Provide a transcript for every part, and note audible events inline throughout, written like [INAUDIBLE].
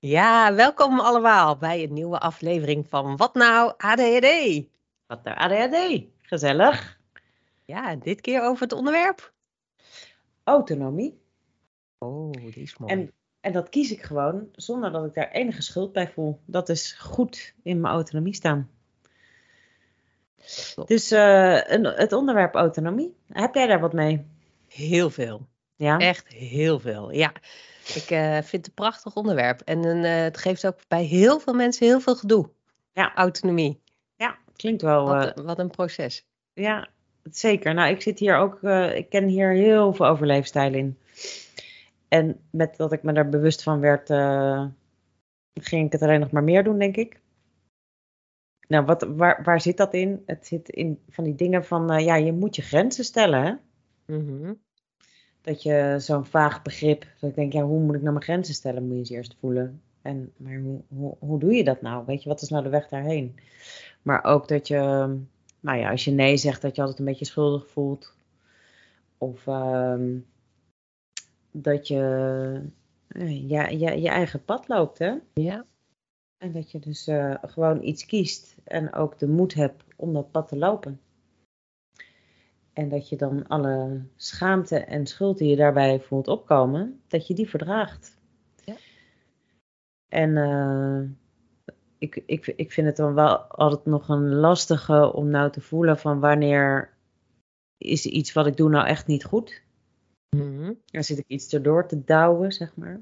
Ja, welkom allemaal bij een nieuwe aflevering van Wat nou ADHD? Wat nou ADHD? Gezellig. Ja, dit keer over het onderwerp. Autonomie. Oh, die is mooi. En, en dat kies ik gewoon zonder dat ik daar enige schuld bij voel. Dat is goed in mijn autonomie staan. Dus eh, een, het onderwerp autonomie, heb jij daar wat mee? Heel veel. Ja? Echt heel veel, ja. Ik eh, vind het een prachtig onderwerp. En eh, het geeft ook bij heel veel mensen heel veel gedoe. Ja. Autonomie. Ja, klinkt wel. Wat, eh, wat een proces. ja, zeker. Nou, ik zit hier ook, ik ken hier heel veel overleefstijlen in. En met dat ik me daar bewust van werd, ging ik het alleen nog maar meer doen, denk ik. Nou, wat, waar, waar zit dat in? Het zit in van die dingen van, ja, je moet je grenzen stellen, hè? Mhm. Dat je zo'n vaag begrip, dat ik denk, ja, hoe moet ik nou mijn grenzen stellen, moet je eens eerst voelen. En, maar hoe, hoe, hoe doe je dat nou? Weet je, wat is nou de weg daarheen? Maar ook dat je, nou ja, als je nee zegt, dat je altijd een beetje schuldig voelt. Of ehm, dat je eh, ja, ja, je eigen pad loopt, hè? Ja. En dat je dus eh, gewoon iets kiest en ook de moed hebt om dat pad te lopen. En dat je dan alle schaamte en schuld die je daarbij voelt opkomen, dat je die verdraagt. Ja. En eh, ik, ik, ik vind het dan wel altijd nog een lastige om nou te voelen van wanneer is iets wat ik doe nou echt niet goed. Mhm. Dan zit ik iets erdoor te douwen, zeg maar.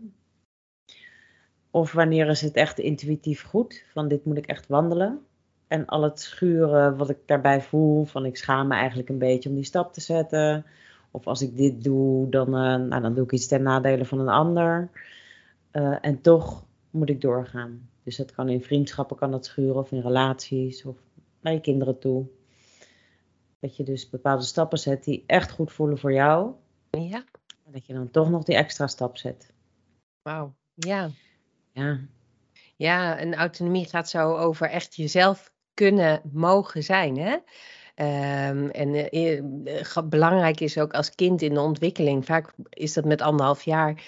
Of wanneer is het echt intuïtief goed, van dit moet ik echt wandelen. En al het schuren wat ik daarbij voel, van ik schaam me eigenlijk een beetje om die stap te zetten. Of als ik dit doe, dan, eh, nou, dan doe ik iets ten nadele van een ander. Eh, en toch moet ik doorgaan. Dus dat kan in vriendschappen kan dat schuren of in relaties of naar je kinderen toe. Dat je dus bepaalde stappen zet die echt goed voelen voor jou. Ja. En dat je dan toch nog die extra stap zet. Wauw. Ja. Ja, Ja, en autonomie gaat zo over echt jezelf kunnen mogen zijn. Hè? Ehm, en eh, eh, belangrijk is ook als kind in de ontwikkeling, vaak is dat met anderhalf jaar,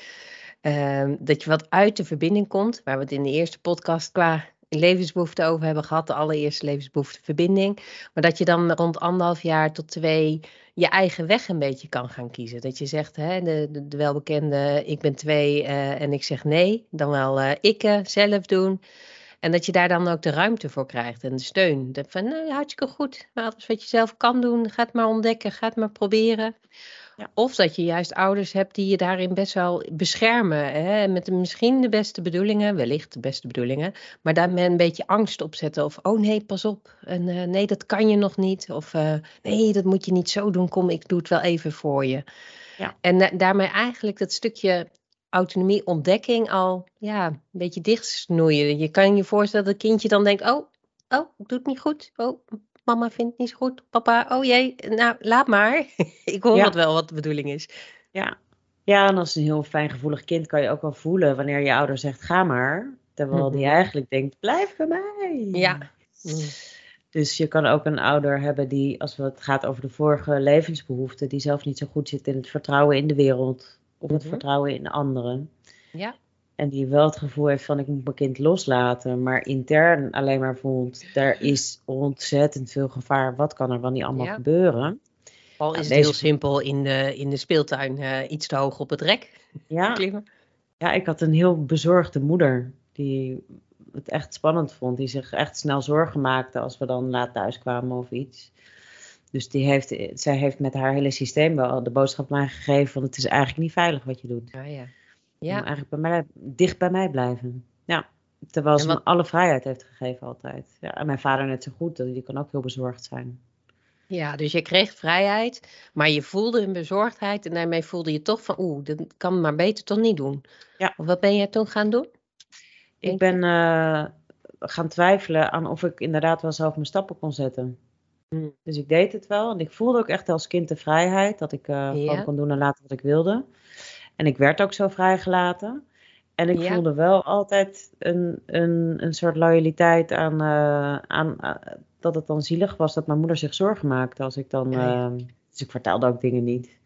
ehm, dat je wat uit de verbinding komt, waar we het in de eerste podcast qua levensbehoefte over hebben gehad, de allereerste levensbehoefte verbinding. Maar dat je dan rond anderhalf jaar tot twee je eigen weg een beetje kan gaan kiezen. Dat je zegt, hè, de, de, de welbekende ik ben twee eh, en ik zeg nee, dan wel eh ikke zelf doen. En dat je daar dan ook de ruimte voor krijgt en de steun. Dat van, nou, hartstikke goed. Maar alles wat je zelf kan doen, ga het maar ontdekken, ga het maar proberen. Ja. Of dat je juist ouders hebt die je daarin best wel beschermen. Hè? Met misschien de beste bedoelingen, wellicht de beste bedoelingen. Maar daarmee een beetje angst opzetten. Of, oh nee, pas op. En eh, nee, dat kan je nog niet. Of, eh, nee, dat moet je niet zo doen. Kom, ik doe het wel even voor je. Ja. En da- daarmee eigenlijk dat stukje autonomie, ontdekking al ja, een beetje dichtsnoeien. Je kan je voorstellen dat het kindje dan denkt, oh, oh, ik doe het niet goed. Oh, mama vindt het niet zo goed. Papa, oh jee, nou, laat maar. [LAUGHS] ik hoor Ja. het wel wat de bedoeling is. ja. Ja, en als een heel fijn gevoelig kind kan je ook wel voelen wanneer je ouder zegt ga maar. Terwijl die Mhm. eigenlijk denkt blijf bij mij. Ja. Mm. Dus je kan ook een ouder hebben die, als het gaat over de vorige levensbehoeften, die zelf niet zo goed zit in het vertrouwen in de wereld. Of het Mhm. vertrouwen in anderen. Ja. En die wel het gevoel heeft van ik moet mijn kind loslaten, maar intern alleen maar voelt, er is ontzettend veel gevaar. Wat kan er wel niet allemaal Ja. gebeuren? Al Nou, is het deze- heel simpel in de, in de speeltuin eh, iets te hoog op het rek Ja, klimmen. ja, ik had een heel bezorgde moeder die het echt spannend vond. Die zich echt snel zorgen maakte als we dan laat thuis kwamen of iets. Dus die heeft, zij heeft met haar hele systeem wel de boodschap aan mij gegeven van het is eigenlijk niet veilig wat je doet. Ah, ja. Je Ja. moet eigenlijk bij mij, dicht bij mij blijven. Ja, terwijl ze wat- me alle vrijheid heeft gegeven altijd. Ja, en mijn vader net zo goed, die kan ook heel bezorgd zijn. ja, dus je kreeg vrijheid, maar je voelde een bezorgdheid en daarmee voelde je toch van, oeh, dat kan maar beter toch niet doen. Ja. Of wat ben jij toen gaan doen? Ik ben eh, gaan twijfelen aan of ik inderdaad wel zelf mijn stappen kon zetten. Hmm. Dus ik deed het wel. En ik voelde ook echt als kind de vrijheid. Dat ik eh, gewoon kon doen en laten wat ik wilde. En ik werd ook zo vrijgelaten. En ik voelde wel altijd een, een, een soort loyaliteit aan, eh, aan eh, dat het dan zielig was dat mijn moeder zich zorgen maakte als ik dan. Ja, ja. dus ik vertelde ook dingen niet.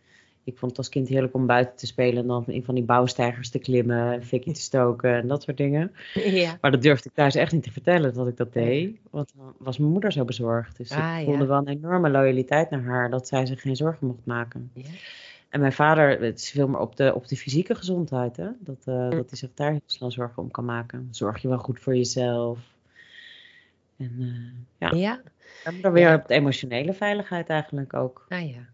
Ik vond het als kind heerlijk om buiten te spelen en dan in van die bouwstijgers te klimmen, een fikje te stoken en dat soort dingen. [LAUGHS] Ja. Maar dat durfde ik thuis echt niet te vertellen dat ik dat deed, want dan was mijn moeder zo bezorgd. Dus Ah, ik voelde ja. wel een enorme loyaliteit naar haar dat zij zich geen zorgen mocht maken. Ja. En mijn vader, het is veel meer op de, op de fysieke gezondheid, hè? Dat, eh, Hm. dat hij zich daar heel snel zorgen om kan maken. Zorg je wel goed voor jezelf. En eh, ja, ja. en dan weer op de emotionele veiligheid eigenlijk ook. Ah ja.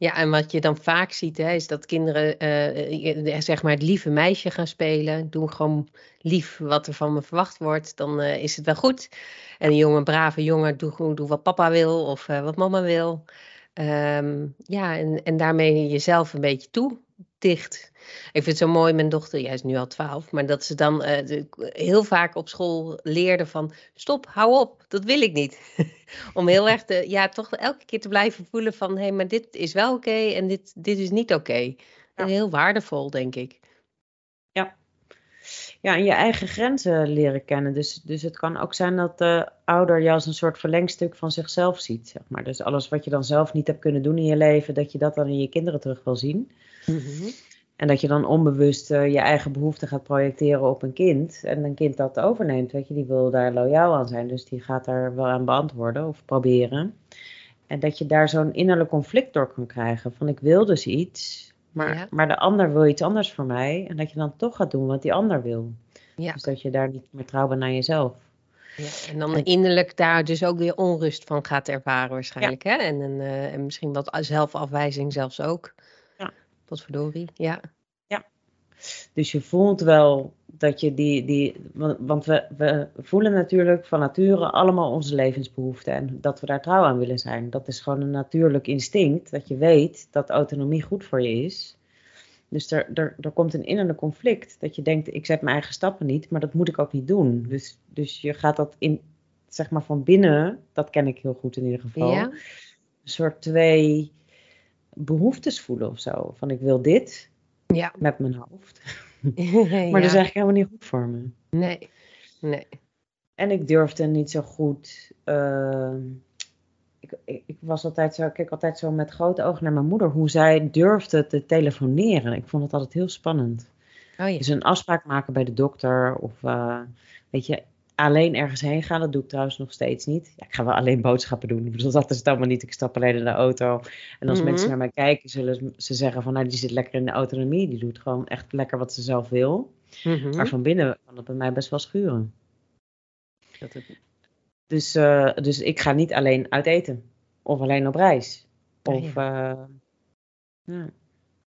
Ja, en wat je dan vaak ziet, hè, is dat kinderen eh, eh, zeg maar het lieve meisje gaan spelen. Doen gewoon lief wat er van me verwacht wordt. Dan eh, is het wel goed. En een jonge, brave jongen, doe, gewoon- doe wat papa wil of wat mama wil. Ehm, ja, en, en daarmee jezelf een beetje toe dicht. Ik vind het zo mooi, mijn dochter, jij is nu al twaalf, maar dat ze dan eh, heel vaak op school leerde van stop, hou op, dat wil ik niet. [LAUGHS] Om heel erg te, ja, toch elke keer te blijven voelen van hé, hey, maar dit is wel oké en dit, dit is niet oké. En Heel waardevol, denk ik. Ja, en je eigen grenzen leren kennen. Dus, dus het kan ook zijn dat de ouder je als een soort verlengstuk van zichzelf ziet. Zeg maar. Dus alles wat je dan zelf niet hebt kunnen doen in je leven, dat je dat dan in je kinderen terug wil zien. En dat je dan onbewust eh, je eigen behoeften gaat projecteren op een kind. En een kind dat overneemt, weet je, die wil daar loyaal aan zijn. Dus die gaat daar wel aan beantwoorden of proberen. En dat je daar zo'n innerlijk conflict door kan krijgen. Van ik wil dus iets, maar, Ja. maar de ander wil iets anders voor mij. En dat je dan toch gaat doen wat die ander wil. Ja. Dus dat je daar niet meer trouw bent naar jezelf. Ja, en dan En- innerlijk daar dus ook weer onrust van gaat ervaren waarschijnlijk. Hè? En, een, eh, en misschien wat zelfafwijzing zelfs ook. Ja. Potverdorie, ja. Dus je voelt wel dat je die, die want, want we, we voelen natuurlijk van nature allemaal onze levensbehoeften en dat we daar trouw aan willen zijn. Dat is gewoon een natuurlijk instinct, dat je weet dat autonomie goed voor je is. Dus er, er, er komt een innerlijk conflict, dat je denkt, ik zet mijn eigen stappen niet, maar dat moet ik ook niet doen. Dus, dus je gaat dat in, zeg maar van binnen, dat ken ik heel goed in ieder geval, Ja, een soort twee behoeftes voelen of zo. Van ik wil dit ja. met mijn hoofd. [LAUGHS] [LAUGHS] Maar ja. dat is eigenlijk helemaal niet goed voor me. Nee, nee. En ik durfde niet zo goed. ehm, ik, ik, ik was altijd zo, ik keek altijd zo met grote ogen naar mijn moeder, hoe zij durfde te telefoneren. Ik vond het altijd heel spannend. Oh ja. Dus een afspraak maken bij de dokter of eh, weet je, alleen ergens heen gaan. Dat doe ik trouwens nog steeds niet. Ja, ik ga wel alleen boodschappen doen. Bedoel, dat is het allemaal niet. Ik stap alleen in de auto. En als Mhm. mensen naar mij kijken, zullen ze zeggen van, nou, die zit lekker in de autonomie. Die doet gewoon echt lekker wat ze zelf wil. Mhm. Maar van binnen kan dat bij mij best wel schuren. Dat het- Dus, eh, dus ik ga niet alleen uit eten. Of alleen op reis. Ah, Of, eh, ja.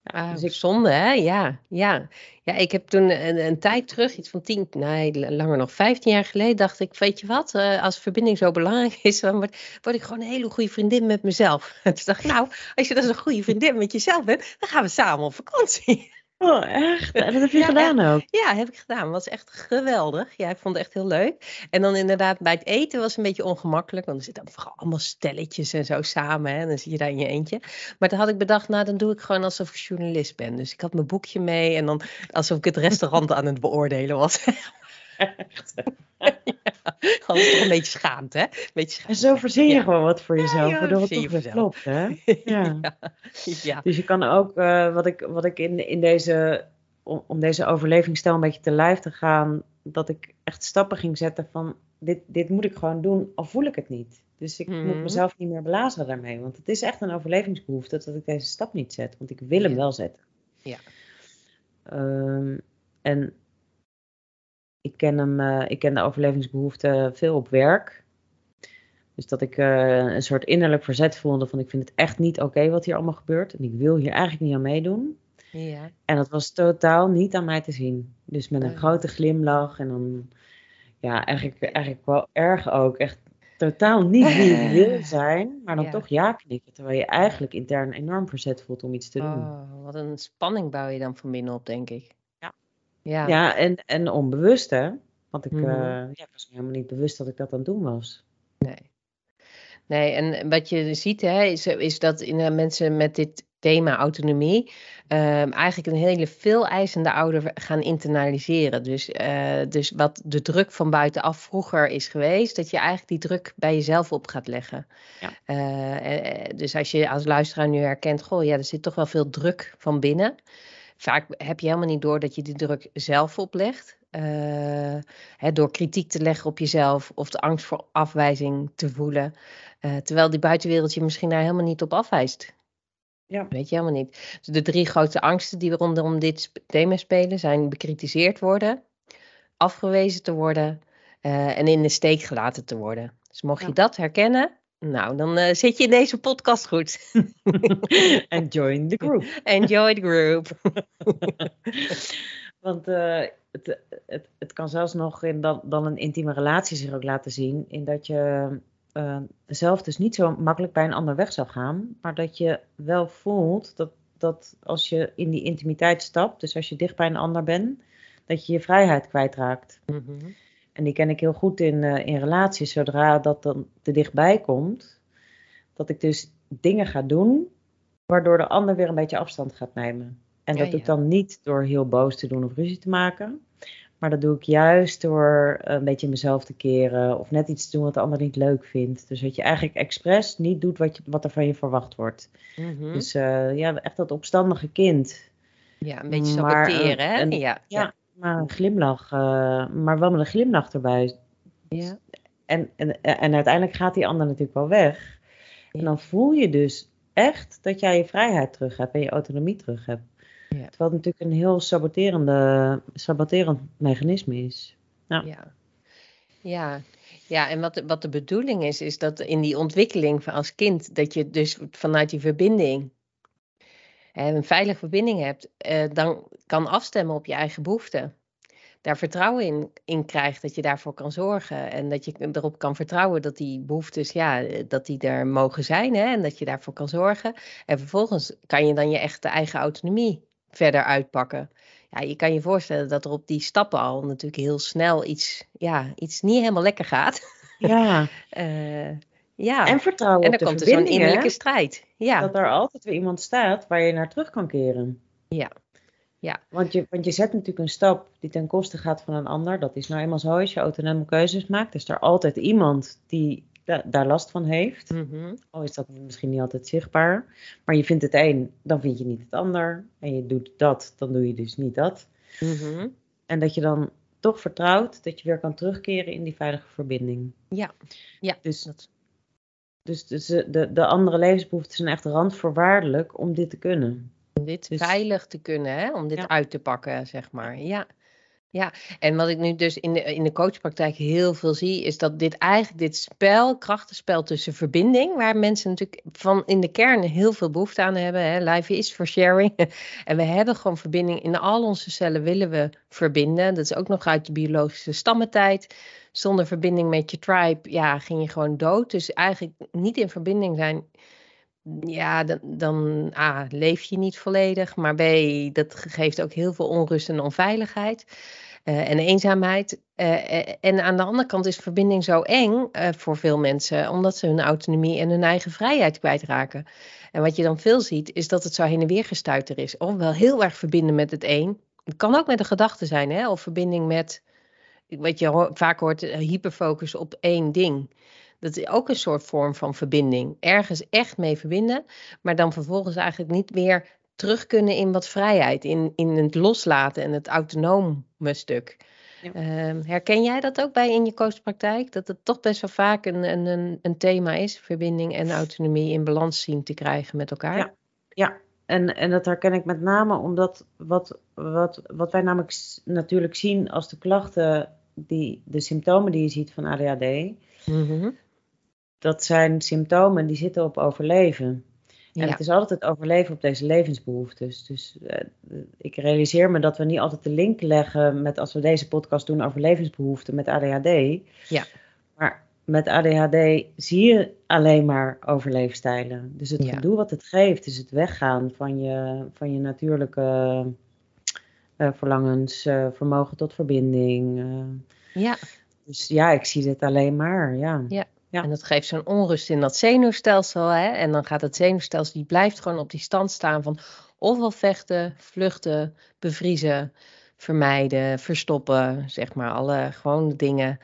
Ah, dus ik- Zonde, hè? Ja, ja. Ja, ik heb toen een, een tijd terug, iets van tien, nee, langer nog, vijftien jaar geleden, dacht ik, weet je wat, eh, als verbinding zo belangrijk is, dan word, word ik gewoon een hele goede vriendin met mezelf. En [LAUGHS] toen dacht ik, nou, als je dan een goede vriendin met jezelf bent, dan gaan we samen op vakantie. Oh, echt? En dat heb je Ja, gedaan ook? Ja, heb ik gedaan. Was echt geweldig. Ja, ik vond het echt heel leuk. En dan inderdaad bij het eten was het een beetje ongemakkelijk. Want er zitten vooral allemaal stelletjes en zo samen. Hè, en dan zit je daar in je eentje. Maar toen had ik bedacht, nou dan doe ik gewoon alsof ik journalist ben. Dus ik had mijn boekje mee. En dan alsof ik het restaurant [LAUGHS] aan het beoordelen was. Echt. [LAUGHS] Gewoon toch een beetje schaamte, hè? Beetje En zo verzin je Ja. gewoon wat voor jezelf, ja, waardoor het verzin toch je weer klopt, hè? [LAUGHS] Ja. ja. ja. Dus je kan ook, eh, wat ik, wat ik in, in deze, om, om deze overlevingsstijl een beetje te lijf te gaan, dat ik echt stappen ging zetten van, dit, dit moet ik gewoon doen, al voel ik het niet. Dus ik moet Mhm. mezelf niet meer belazeren daarmee, want het is echt een overlevingsbehoefte dat ik deze stap niet zet, want ik wil hem Ja. wel zetten. Ja. Ehm, en ik ken, hem, eh, ik ken de overlevingsbehoefte veel op werk. Dus dat ik eh, een soort innerlijk verzet voelde van ik vind het echt niet oké wat hier allemaal gebeurt. En ik wil hier eigenlijk niet aan meedoen. ja. En dat was totaal niet aan mij te zien. Dus met een Oh. grote glimlach en dan, ja, eigenlijk, eigenlijk wel erg ook. Echt totaal niet wie ik wil [LAUGHS] zijn, maar dan Ja. toch ja knikken. Terwijl je eigenlijk intern enorm verzet voelt om iets te doen. Oh, wat een spanning bouw je dan van binnen op, denk ik. Ja. Ja. En, en onbewust hè. Want ik, Mhm. eh, ja, ik was helemaal niet bewust dat ik dat aan het doen was. Nee. Nee, en wat je ziet hè, is, is dat in, mensen met dit thema autonomie ehm, eigenlijk een hele veel eisende ouder gaan internaliseren. Dus, uh, dus wat de druk van buitenaf vroeger is geweest, dat je eigenlijk die druk bij jezelf op gaat leggen. Ja. Uh, dus als je als luisteraar nu herkent, goh, ja, er zit toch wel veel druk van binnen. Vaak heb je helemaal niet door dat je die druk zelf oplegt. Uh, hè, door kritiek te leggen op jezelf of de angst voor afwijzing te voelen. Uh, terwijl die buitenwereld je misschien daar helemaal niet op afwijst. Ja. Weet je helemaal niet. Dus de drie grote angsten die rondom dit thema spelen zijn bekritiseerd worden, afgewezen te worden uh, en in de steek gelaten te worden. Dus mocht ja. je dat herkennen, nou, dan uh, zit je in deze podcast goed. [LAUGHS] And join the group. Enjoy the group. [LAUGHS] Want uh, het, het, het kan zelfs nog in dan, dan een intieme relatie zich ook laten zien. In dat je uh, zelf dus niet zo makkelijk bij een ander weg zou gaan. Maar dat je wel voelt dat, dat als je in die intimiteit stapt, dus als je dicht bij een ander bent, dat je je vrijheid kwijtraakt. Mm -hmm. En die ken ik heel goed in, uh, in relaties. Zodra dat dan te dichtbij komt, dat ik dus dingen ga doen, waardoor de ander weer een beetje afstand gaat nemen. En dat doe ik dan niet door heel boos te doen of ruzie te maken. Maar dat doe ik juist door een beetje mezelf te keren. Of net iets te doen wat de ander niet leuk vindt. Dus dat je eigenlijk expres niet doet wat, je, wat er van je verwacht wordt. Mm -hmm. Dus uh, ja, echt dat opstandige kind. Ja, een beetje saboteren, hè? Ja, ja, maar een glimlach. Uh, maar wel met een glimlach erbij. Ja. En, en, en uiteindelijk gaat die ander natuurlijk wel weg. Ja. En dan voel je dus echt dat jij je vrijheid terug hebt en je autonomie terug hebt. Ja. Terwijl het natuurlijk een heel saboterende, saboterend mechanisme is. Ja. ja. Ja, ja, en wat, wat de bedoeling is, is dat in die ontwikkeling van als kind, dat je dus vanuit die verbinding een veilige verbinding hebt, eh, dan kan afstemmen op je eigen behoeften. Daar vertrouwen in, in krijgt dat je daarvoor kan zorgen. En dat je erop kan vertrouwen dat die behoeftes, ja, dat die er mogen zijn. Hè, en dat je daarvoor kan zorgen. En vervolgens kan je dan je echte eigen autonomie verder uitpakken. Ja, je kan je voorstellen dat er op die stappen al natuurlijk heel snel iets, ja, iets niet helemaal lekker gaat. Ja. uh, [LAUGHS] ja. En vertrouwen En dan komt er zo'n innerlijke strijd. Ja. Dat er altijd weer iemand staat waar je naar terug kan keren. Ja. ja. Want, je, want je zet natuurlijk een stap die ten koste gaat van een ander. Dat is nou eenmaal zo als je autonome keuzes maakt. Is er altijd iemand die da daar last van heeft. Mm -hmm. Al is dat misschien niet altijd zichtbaar. Maar je vindt het een, dan vind je niet het ander. En je doet dat, dan doe je dus niet dat. Mm -hmm. En dat je dan toch vertrouwt dat je weer kan terugkeren in die veilige verbinding. Ja, ja. Dus dat dus, dus de, de andere levensbehoeften zijn echt randvoorwaardelijk om dit te kunnen. Om dit dus, veilig te kunnen, hè? om dit ja. uit te pakken, zeg maar. Ja. Ja, en wat ik nu dus in de, in de coachpraktijk heel veel zie, is dat dit eigenlijk, dit spel, krachtenspel tussen verbinding, waar mensen natuurlijk van in de kern heel veel behoefte aan hebben. Hè? Life is for sharing. [LAUGHS] en we hebben gewoon verbinding. In al onze cellen willen we verbinden. Dat is ook nog uit de biologische stammentijd. Zonder verbinding met je tribe, ja, ging je gewoon dood. Dus eigenlijk niet in verbinding zijn ja, dan, dan A, leef je niet volledig, maar B, dat geeft ook heel veel onrust en onveiligheid uh, en eenzaamheid. Uh, en aan de andere kant is verbinding zo eng voor veel mensen, omdat ze hun autonomie en hun eigen vrijheid kwijtraken. En wat je dan veel ziet, is dat het zo heen en weer gestuiter is. Ofwel heel erg verbinden met het een. Het kan ook met een gedachte zijn, hè? of verbinding met, wat je vaak hoort, hyperfocus op één ding. Dat is ook een soort vorm van verbinding. Ergens echt mee verbinden, maar dan vervolgens eigenlijk niet meer terug kunnen in wat vrijheid, in, in het loslaten en het autonome stuk. Ja. Uh, herken jij dat ook bij in je coachpraktijk? Dat het toch best wel vaak een, een, een thema is, verbinding en autonomie in balans zien te krijgen met elkaar? Ja, ja. En, en dat herken ik met name omdat wat, wat, wat wij namelijk natuurlijk zien als de klachten, die, de symptomen die je ziet van ADHD, mm -hmm. Dat zijn symptomen die zitten op overleven. En ja. het is altijd het overleven op deze levensbehoeftes. Dus uh, ik realiseer me dat we niet altijd de link leggen met als we deze podcast doen over levensbehoeften met ADHD. Ja. Maar met ADHD zie je alleen maar overleefstijlen. Dus het ja. gedoe wat het geeft is het weggaan van je, van je natuurlijke uh, verlangens, uh, vermogen tot verbinding. ja. Dus ja, ik zie dit alleen maar, ja. Ja. Ja. En dat geeft zo'n onrust in dat zenuwstelsel. Hè? En dan gaat het zenuwstelsel, die blijft gewoon op die stand staan van ofwel vechten, vluchten, bevriezen, vermijden, verstoppen. Zeg maar alle gewoon dingen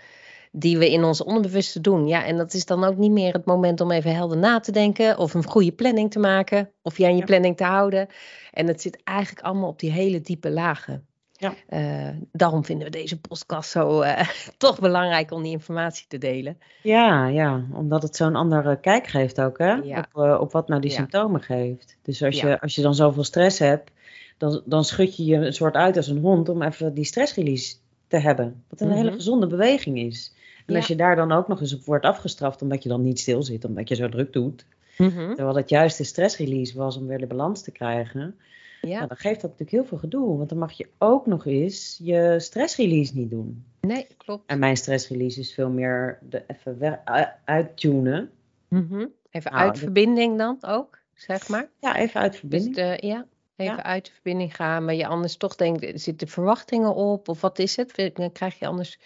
die we in ons onderbewuste doen. Ja, en dat is dan ook niet meer het moment om even helder na te denken of een goede planning te maken of je aan je Ja. planning te houden. En het zit eigenlijk allemaal op die hele diepe lagen. Ja. Eh, daarom vinden we deze podcast zo eh, [LAUGHS] toch belangrijk om die informatie te delen. Ja, ja, omdat het zo'n andere kijk geeft ook, hè? Ja. Op, eh, op wat nou die Ja. symptomen geeft. Dus als, je, als je dan zoveel stress hebt, dan, dan schud je je een soort uit als een hond om even die stressrelease te hebben. Wat een hele Mhm. gezonde beweging is. En als je daar dan ook nog eens op wordt afgestraft omdat je dan niet stil zit, omdat je zo druk doet. Mhm. Terwijl het juist de stressrelease was om weer de balans te krijgen. Ja, Nou, dan geeft dat natuurlijk heel veel gedoe. Want dan mag je ook nog eens je stressrelease niet doen. nee, klopt. En mijn stressrelease is veel meer de even uittunen. Mhm. Even Nou, uit verbinding dan ook, zeg maar. Ja, even uit Dus verbinding. de, ja, even Ja. uit de verbinding gaan. Maar je anders toch denkt, zitten verwachtingen op? Of wat is het? Dan krijg je anders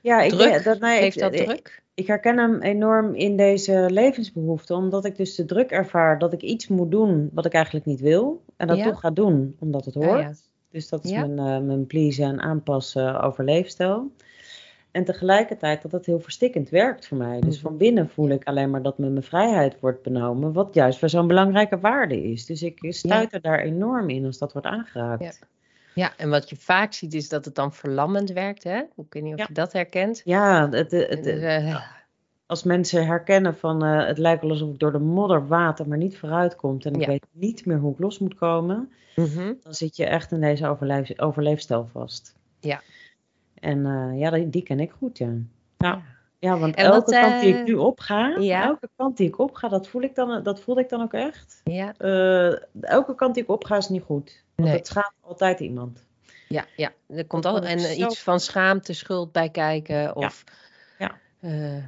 ja, ik, druk. dat, nee, ik, dat ik- druk? Ik herken hem enorm in deze levensbehoefte. Omdat ik dus de druk ervaar dat ik iets moet doen wat ik eigenlijk niet wil. En dat Ja. toch ga doen, omdat het Ah, hoort. ja. Dus dat is Ja. mijn, eh, mijn pleasen en aanpassen over leefstijl. En tegelijkertijd dat dat heel verstikkend werkt voor mij. Dus Mhm. van binnen voel ik alleen maar dat me mijn vrijheid wordt benomen. Wat juist weer zo'n belangrijke waarde is. Dus ik stuit er daar enorm in als dat wordt aangeraakt. Ja. En wat je vaak ziet is dat het dan verlammend werkt. Hè? Ik weet niet of Ja. je dat herkent. Ja, het, het, het- Dus, eh, als mensen herkennen van eh, het lijkt wel alsof ik door de modder water maar niet vooruit komt. En ik Ja. weet niet meer hoe ik los moet komen. mhm. Dan zit je echt in deze overleef, overleefstijl vast. Ja. En eh, ja, die, die ken ik goed, ja. Ja. Ja, want En elke kant die eh, ik nu opga, ja. elke kant die ik opga, dat voel ik dan, dat voelde ik dan ook echt. Ja, Eh, elke kant die ik opga is niet goed. Want Nee. het schaadt altijd iemand. ja, ja. Er komt Dat al vond en eh, zo- iets van schaamte, schuld bij kijken of Ja. eh,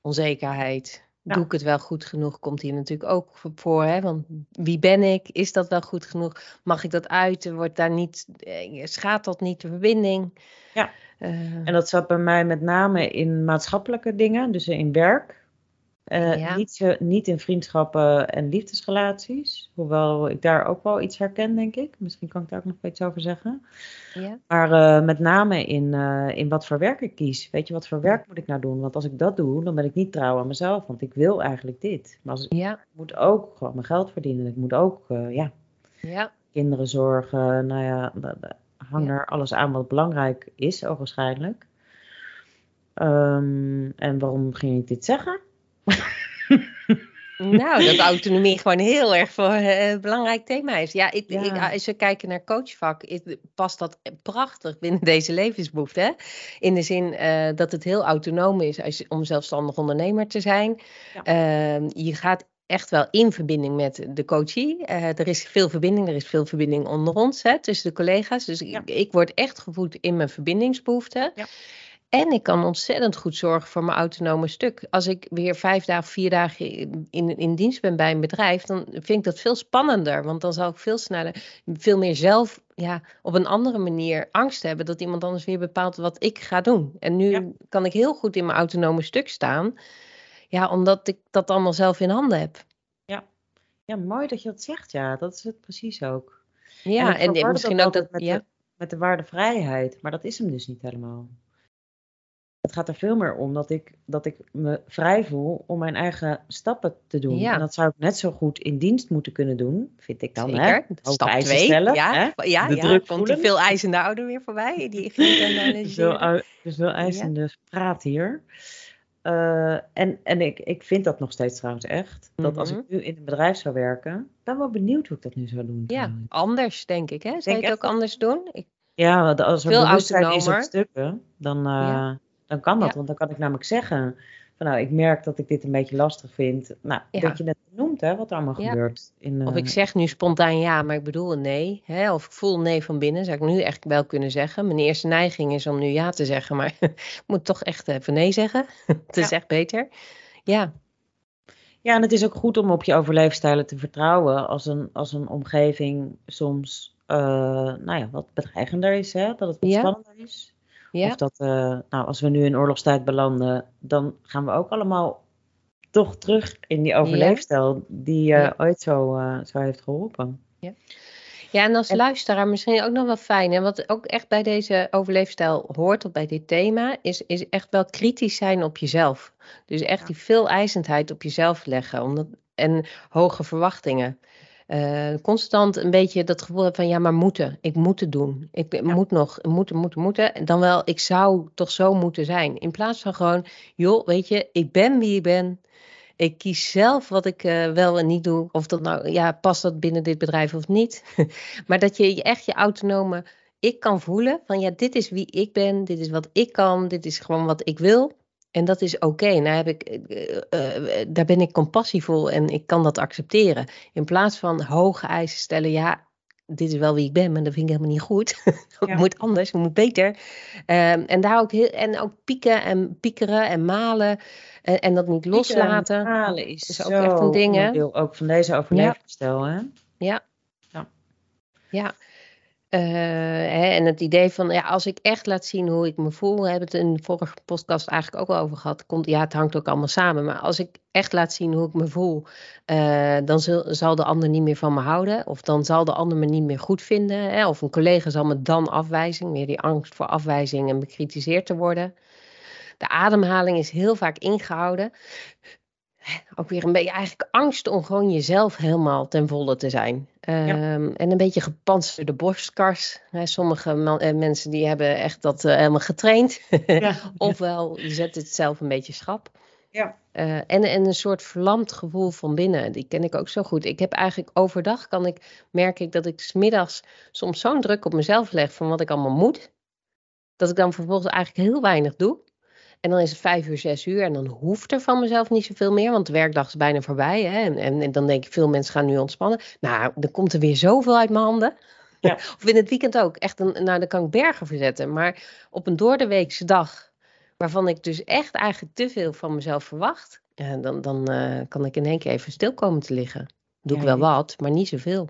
onzekerheid. Ja. Doe ik het wel goed genoeg? Komt hier natuurlijk ook voor. Hè? Want wie ben ik? Is dat wel goed genoeg? Mag ik dat uiten? Wordt daar niet, eh, schaadt dat niet de verbinding? Ja. Eh, En dat zat bij mij met name in maatschappelijke dingen, dus in werk. Eh, Ja. niet, zo- niet in vriendschappen en liefdesrelaties. Hoewel ik daar ook wel iets herken, denk ik. Misschien kan ik daar ook nog iets over zeggen. ja. Maar eh, met name in, eh, in wat voor werk ik kies. Weet je, wat voor werk moet ik nou doen? Want als ik dat doe, dan ben ik niet trouw aan mezelf. Want ik wil eigenlijk dit. Maar als, ik ja, moet ook gewoon mijn geld verdienen. Ik moet ook eh, ja, ja. kinderen zorgen. Nou ja, hang Ja. er alles aan wat belangrijk is, ogenschijnlijk. Ehm, en waarom ging ik dit zeggen? [LAUGHS] Nou, dat [LAUGHS] autonomie gewoon heel erg voor eh, een belangrijk thema is. Ja, ik, Ja. Ik, als we kijken naar coachvak, past dat prachtig binnen deze levensbehoefte. Hè? In de zin eh, dat het heel autonoom is als om zelfstandig ondernemer te zijn. Ja. Ehm, je gaat echt wel in verbinding met de coachie. Eh, er is veel verbinding, er is veel verbinding onder ons, hè, tussen de collega's. Dus Ja. ik, ik word echt gevoed in mijn verbindingsbehoeften. Ja. En ik kan ontzettend goed zorgen voor mijn autonome stuk. Als ik weer vijf dagen, vier dagen in, in, in dienst ben bij een bedrijf, dan vind ik dat veel spannender. Want dan zal ik veel sneller, veel meer zelf ja, op een andere manier angst hebben dat iemand anders weer bepaalt wat ik ga doen. En nu Ja. kan ik heel goed in mijn autonome stuk staan. Ja, omdat ik dat allemaal zelf in handen heb. Ja, mooi dat je dat zegt. Ja, dat is het precies ook. Ja, en, misschien ook dat. met, Ja, de, met de waarde vrijheid. Maar dat is hem dus niet helemaal. Het gaat er veel meer om dat ik, dat ik me vrij voel om mijn eigen stappen te doen. Ja. En dat zou ik net zo goed in dienst moeten kunnen doen, vind ik dan. Hè? zeker. Hoge Stap 2. stellen, Ja, hè? ja, De ja. druk komt die veel eisende ouder weer voorbij. Die dan Dus wel eisende praat hier. Eh, en en ik, ik vind dat nog steeds trouwens echt. Dat als Mhm. ik nu in een bedrijf zou werken, ben wel benieuwd hoe ik dat nu zou doen. Ja, anders denk ik. Hè? Zou denk je het ook anders doen? Ik, Ja, als er Veel bewustzijn is op autonomer. stukken, dan, eh, Ja. dan kan dat. Ja. Want dan kan ik namelijk zeggen, van nou, ik merk dat ik dit een beetje lastig vind. Nou, Ja. dat je net noemt, hè, wat er allemaal Ja. gebeurt. In, Of eh, ik zeg nu spontaan ja, maar ik bedoel een nee. Hè? Of ik voel een nee van binnen, zou ik nu echt wel kunnen zeggen. Mijn eerste neiging is om nu ja te zeggen, maar [LAUGHS] ik moet toch echt even nee zeggen. [LAUGHS] Het is Ja. echt beter. Ja, Ja, en het is ook goed om op je overleefstijlen te vertrouwen als een, als een omgeving soms eh, nou ja, wat bedreigender is, hè? dat het wat spannender is. Ja, Of dat, eh, nou, als we nu in oorlogstijd belanden, dan gaan we ook allemaal toch terug in die overleefstijl die je Ja. ooit zo, eh, zo heeft geholpen. Ja, en als En- luisteraar misschien ook nog wel fijn. En wat ook echt bij deze overleefstijl hoort, of bij dit thema, is, is echt wel kritisch zijn op jezelf. Dus echt Ja. die veel eisendheid op jezelf leggen. Omdat, en hoge verwachtingen. Eh, constant een beetje dat gevoel hebben van ja, maar moeten. Ik moet het doen. Ik Ja. moet nog, moeten, moeten, moeten. En dan wel, ik zou toch zo moeten zijn. In plaats van gewoon, joh, weet je, ik ben wie ik ben. Ik kies zelf wat ik eh, wel en niet doe. Of dat nou, ja, past dat binnen dit bedrijf of niet. [LAUGHS] maar dat je je echt je autonome ik kan voelen. Van ja, dit is wie ik ben. Dit is wat ik kan. Dit is gewoon wat ik wil. En dat is oké. Nou heb ik, eh, eh, daar ben ik compassievol en ik kan dat accepteren. In plaats van hoge eisen stellen. Ja, dit is wel wie ik ben, maar dat vind ik helemaal niet goed. [LAUGHS] Het Ja. moet anders, het moet beter. Ehm, en daar ook heel, en ook pieken en piekeren en malen. En, en dat niet loslaten. Halen is, is ook echt een ding, hè? ook van deze overlevingsstijl, hè? Ja. Ja. Ja. Eh, hè, en het idee van, ja, als ik echt laat zien hoe ik me voel, we hebben het in de vorige podcast eigenlijk ook al over gehad. Komt, ja, het hangt ook allemaal samen. Maar als ik echt laat zien hoe ik me voel, eh, dan zal, de ander niet meer van me houden. Of dan zal de ander me niet meer goed vinden. Hè? Of een collega zal me dan afwijzen. Meer die angst voor afwijzing en bekritiseerd te worden. De ademhaling is heel vaak ingehouden. Ook weer een beetje eigenlijk angst om gewoon jezelf helemaal ten volle te zijn. Ehm, En een beetje gepantserde borstkars. Hè, sommige man- eh, mensen die hebben echt dat eh, helemaal getraind. Ja. [LAUGHS] Ofwel, je zet het zelf een beetje schrap. Ja. Eh, en, en een soort verlamd gevoel van binnen. Die ken ik ook zo goed. Ik heb eigenlijk overdag, kan ik, merk ik dat ik smiddags soms zo'n druk op mezelf leg van wat ik allemaal moet. Dat ik dan vervolgens eigenlijk heel weinig doe. En dan is het vijf uur, zes uur. En dan hoeft er van mezelf niet zoveel meer. Want de werkdag is bijna voorbij. Hè? En, en, en dan denk ik, veel mensen gaan nu ontspannen. Nou, dan komt er weer zoveel uit mijn handen. Ja. [LAUGHS] of in het weekend ook. Echt, een, nou, dan kan ik bergen verzetten. Maar op een doordeweekse dag, waarvan ik dus echt eigenlijk te veel van mezelf verwacht. Ja, dan dan eh, kan ik in één keer even stil komen te liggen. Doe ik wel wat, maar niet zoveel.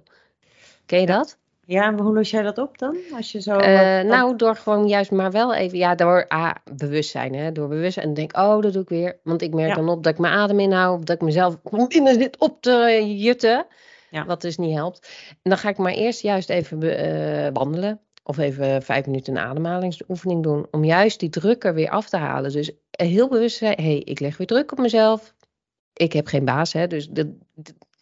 Ken je dat? Ja, en hoe los jij dat op dan? Als je zo. Eh, nou, door gewoon juist maar wel even, ja, door ah, bewustzijn, hè, door bewustzijn. En denk, oh, dat doe ik weer. Want ik merk Ja. dan op dat ik mijn adem inhoud, dat ik mezelf binnen zit op te jutten. Ja. Wat dus niet helpt. En dan ga ik maar eerst juist even eh, wandelen. Of even vijf minuten een ademhalingsoefening doen. Om juist die druk er weer af te halen. Dus heel bewust zijn, hé, hey, ik leg weer druk op mezelf. Ik heb geen baas, hè, dus dat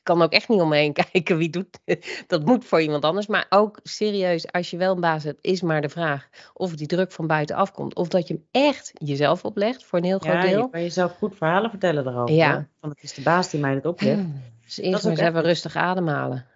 kan ook echt niet om me heen [LAUGHS] kijken wie doet. Dat moet voor iemand anders. Maar ook serieus, als je wel een baas hebt, is maar de vraag of die druk van buitenaf komt. Of dat je hem echt jezelf oplegt voor een heel groot ja, je deel. kan jezelf goed verhalen vertellen erover. Ja. Van het is de baas die mij dit oplegt. Dus eerst maar eens even rustig ademhalen.